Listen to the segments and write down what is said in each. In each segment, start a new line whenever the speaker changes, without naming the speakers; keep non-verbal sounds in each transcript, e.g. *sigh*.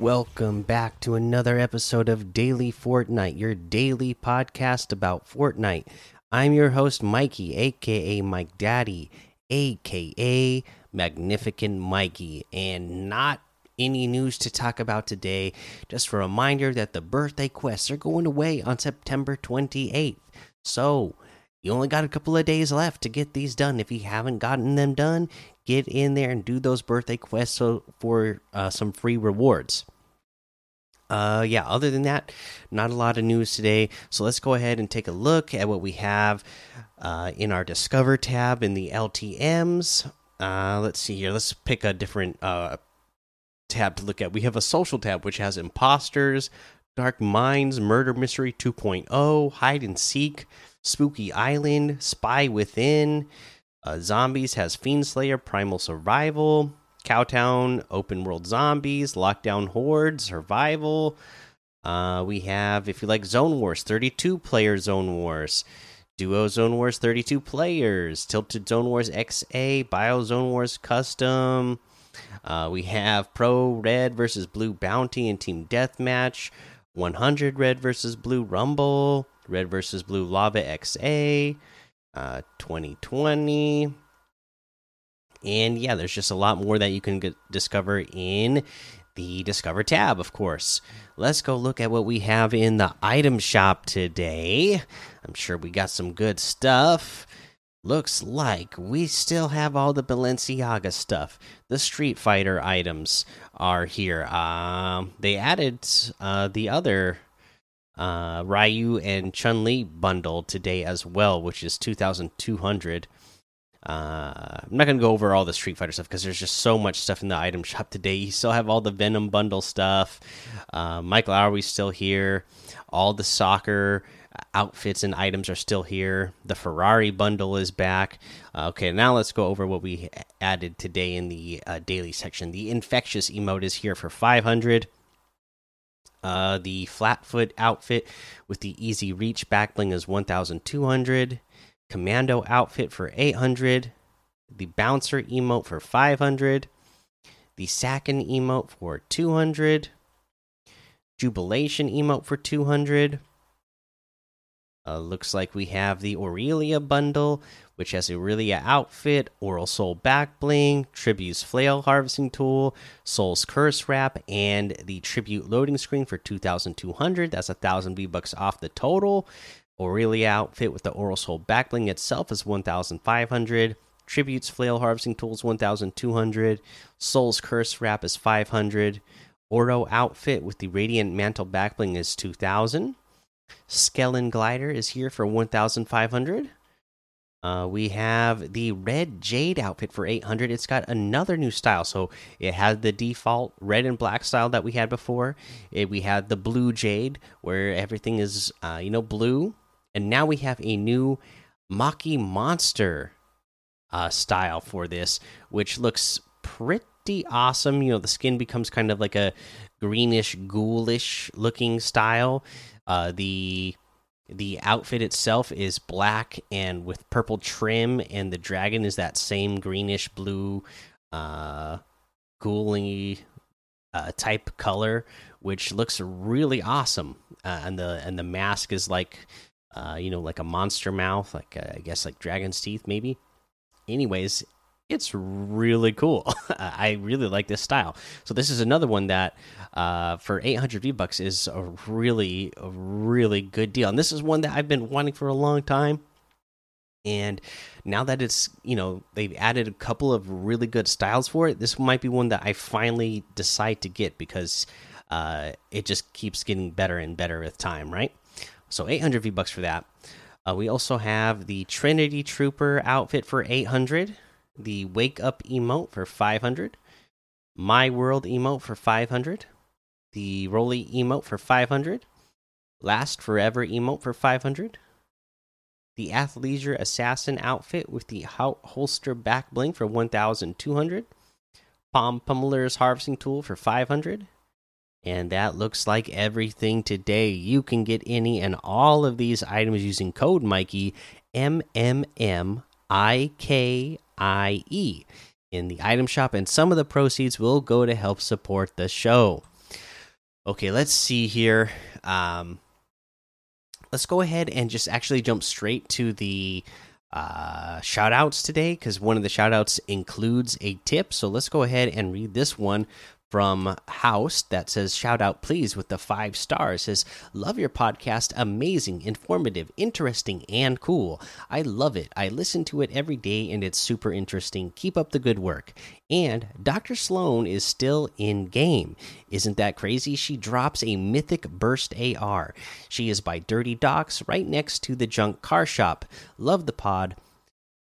Welcome back to another episode of Daily Fortnite, your daily podcast about Fortnite. I'm your host, Mikey, aka Mike Daddy, aka Magnificent Mikey, and not any news to talk about today. Just a reminder that the birthday quests are going away on September 28th. So, you only got a couple of days left to get these done. If you haven't gotten them done, get in there and do those birthday quests so, for uh, some free rewards. Uh, yeah, other than that, not a lot of news today. So let's go ahead and take a look at what we have uh, in our Discover tab in the LTMs. Uh, let's see here. Let's pick a different uh, tab to look at. We have a social tab, which has Imposters, Dark Minds, Murder Mystery 2.0, Hide and Seek, Spooky Island, Spy Within. Uh, zombies has Fiend Slayer, Primal Survival. Cowtown, Open World Zombies, Lockdown Horde, Survival. Uh, we have, if you like Zone Wars, 32 player Zone Wars, Duo Zone Wars, 32 players, Tilted Zone Wars XA, Bio Zone Wars Custom. Uh, we have Pro Red versus Blue Bounty and Team Deathmatch, 100 Red versus Blue Rumble, Red versus Blue Lava XA, uh, 2020 and yeah, there's just a lot more that you can get, discover in the Discover tab, of course. Let's go look at what we have in the item shop today. I'm sure we got some good stuff. Looks like we still have all the Balenciaga stuff. The Street Fighter items are here. Um, they added uh, the other uh, Ryu and Chun Li bundle today as well, which is 2,200. Uh, I'm not gonna go over all the Street Fighter stuff because there's just so much stuff in the item shop today. You still have all the Venom bundle stuff. Uh, Mike Lowrey's still here. All the soccer outfits and items are still here. The Ferrari bundle is back. Uh, okay, now let's go over what we added today in the uh, daily section. The infectious emote is here for 500. Uh, the flatfoot outfit with the easy reach back bling is 1,200 commando outfit for 800 the bouncer emote for 500 the Sakin emote for 200 jubilation emote for 200 uh, looks like we have the aurelia bundle which has aurelia outfit oral soul back bling tribute's flail harvesting tool soul's curse wrap and the tribute loading screen for 2200 that's a thousand v bucks off the total Aurelia outfit with the Oral Soul backbling itself is 1,500. Tributes Flail Harvesting Tools 1,200. Soul's Curse Wrap is 500. Oro outfit with the Radiant Mantle backbling is 2,000. Skellen Glider is here for 1,500. Uh, we have the red jade outfit for 800 it's got another new style so it had the default red and black style that we had before it, we had the blue jade where everything is uh, you know blue and now we have a new Maki Monster uh, style for this, which looks pretty awesome. You know, the skin becomes kind of like a greenish, ghoulish looking style. Uh, the the outfit itself is black and with purple trim, and the dragon is that same greenish blue, uh, ghouly uh, type color, which looks really awesome. Uh, and the and the mask is like uh, you know, like a monster mouth, like uh, I guess like dragon's teeth, maybe. Anyways, it's really cool. *laughs* I really like this style. So this is another one that uh, for 800 V bucks is a really, a really good deal. And this is one that I've been wanting for a long time. And now that it's you know they've added a couple of really good styles for it, this might be one that I finally decide to get because uh, it just keeps getting better and better with time, right? So 800 V bucks for that. Uh, we also have the Trinity Trooper outfit for 800, the Wake Up emote for 500, My World emote for 500, the Roly emote for 500, Last Forever emote for 500, the Athleisure Assassin outfit with the holster back bling for 1200, Palm Pummeler's Harvesting Tool for 500, and that looks like everything today. You can get any and all of these items using code Mikey M M M I K I E in the item shop, and some of the proceeds will go to help support the show. Okay, let's see here. Um, let's go ahead and just actually jump straight to the uh, shout outs today because one of the shout outs includes a tip. So let's go ahead and read this one from House that says, Shout out, please, with the five stars. Says, Love your podcast. Amazing, informative, interesting, and cool. I love it. I listen to it every day and it's super interesting. Keep up the good work. And Dr. Sloan is still in game. Isn't that crazy? She drops a mythic burst AR. She is by Dirty Docks right next to the junk car shop. Love the pod.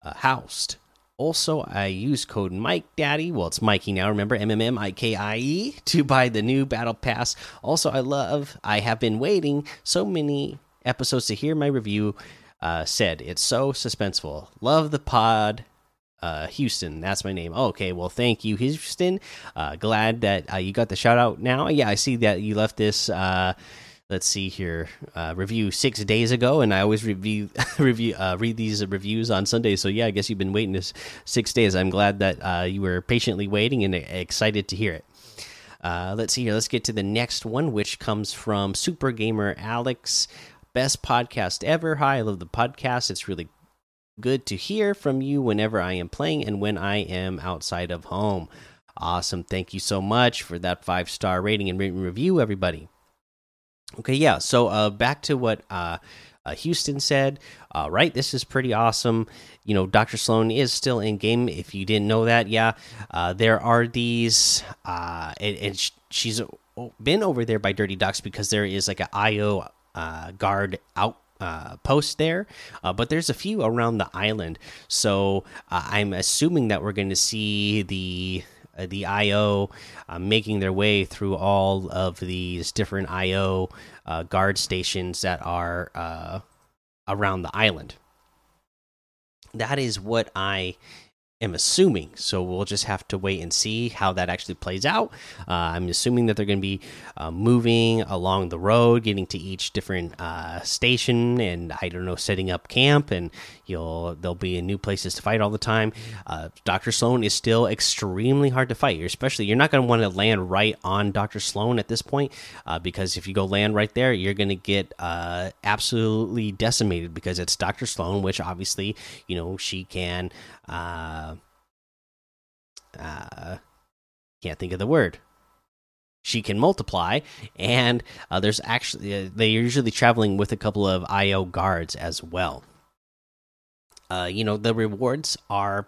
Uh, housed. Also, I use code Mike Daddy. Well, it's Mikey now. Remember M M M I K I E to buy the new Battle Pass. Also, I love. I have been waiting so many episodes to hear my review. Uh, said it's so suspenseful. Love the pod. Uh, Houston, that's my name. Oh, okay, well, thank you, Houston. Uh, glad that uh, you got the shout out now. Yeah, I see that you left this uh, let's see here uh, review six days ago and i always review *laughs* review uh, read these reviews on sunday. So yeah i guess you've been waiting this six days. I'm glad that uh, you were patiently waiting and excited to hear it. Uh, let's see here. Let's get to the next one which comes from super gamer alex. Best podcast ever. Hi i love the podcast. It's really good to hear from you whenever i am playing and when i am outside of home. Awesome. Thank you so much for that five star rating and written review everybody Okay, yeah. So uh, back to what uh, uh, Houston said. Uh, right, this is pretty awesome. You know, Doctor Sloan is still in game. If you didn't know that, yeah, uh, there are these, uh, and, and she's been over there by Dirty Docks because there is like an IO guard out uh, post there, uh, but there's a few around the island. So uh, I'm assuming that we're going to see the the IO uh, making their way through all of these different IO uh, guard stations that are uh, around the island. That is what I am assuming. So we'll just have to wait and see how that actually plays out. Uh, I'm assuming that they're going to be uh, moving along the road, getting to each different uh, station, and I don't know, setting up camp, and you'll there'll be in new places to fight all the time. Uh, Doctor Sloan is still extremely hard to fight. You're especially you're not going to want to land right on Doctor Sloan at this point uh, because if you go land right there, you're going to get uh, absolutely decimated because it's Doctor Sloan, which obviously you know she can uh, uh, can't think of the word. She can multiply, and uh, there's actually uh, they're usually traveling with a couple of IO guards as well. Uh, you know the rewards are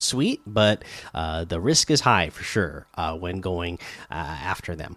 sweet, but uh, the risk is high for sure uh, when going after them.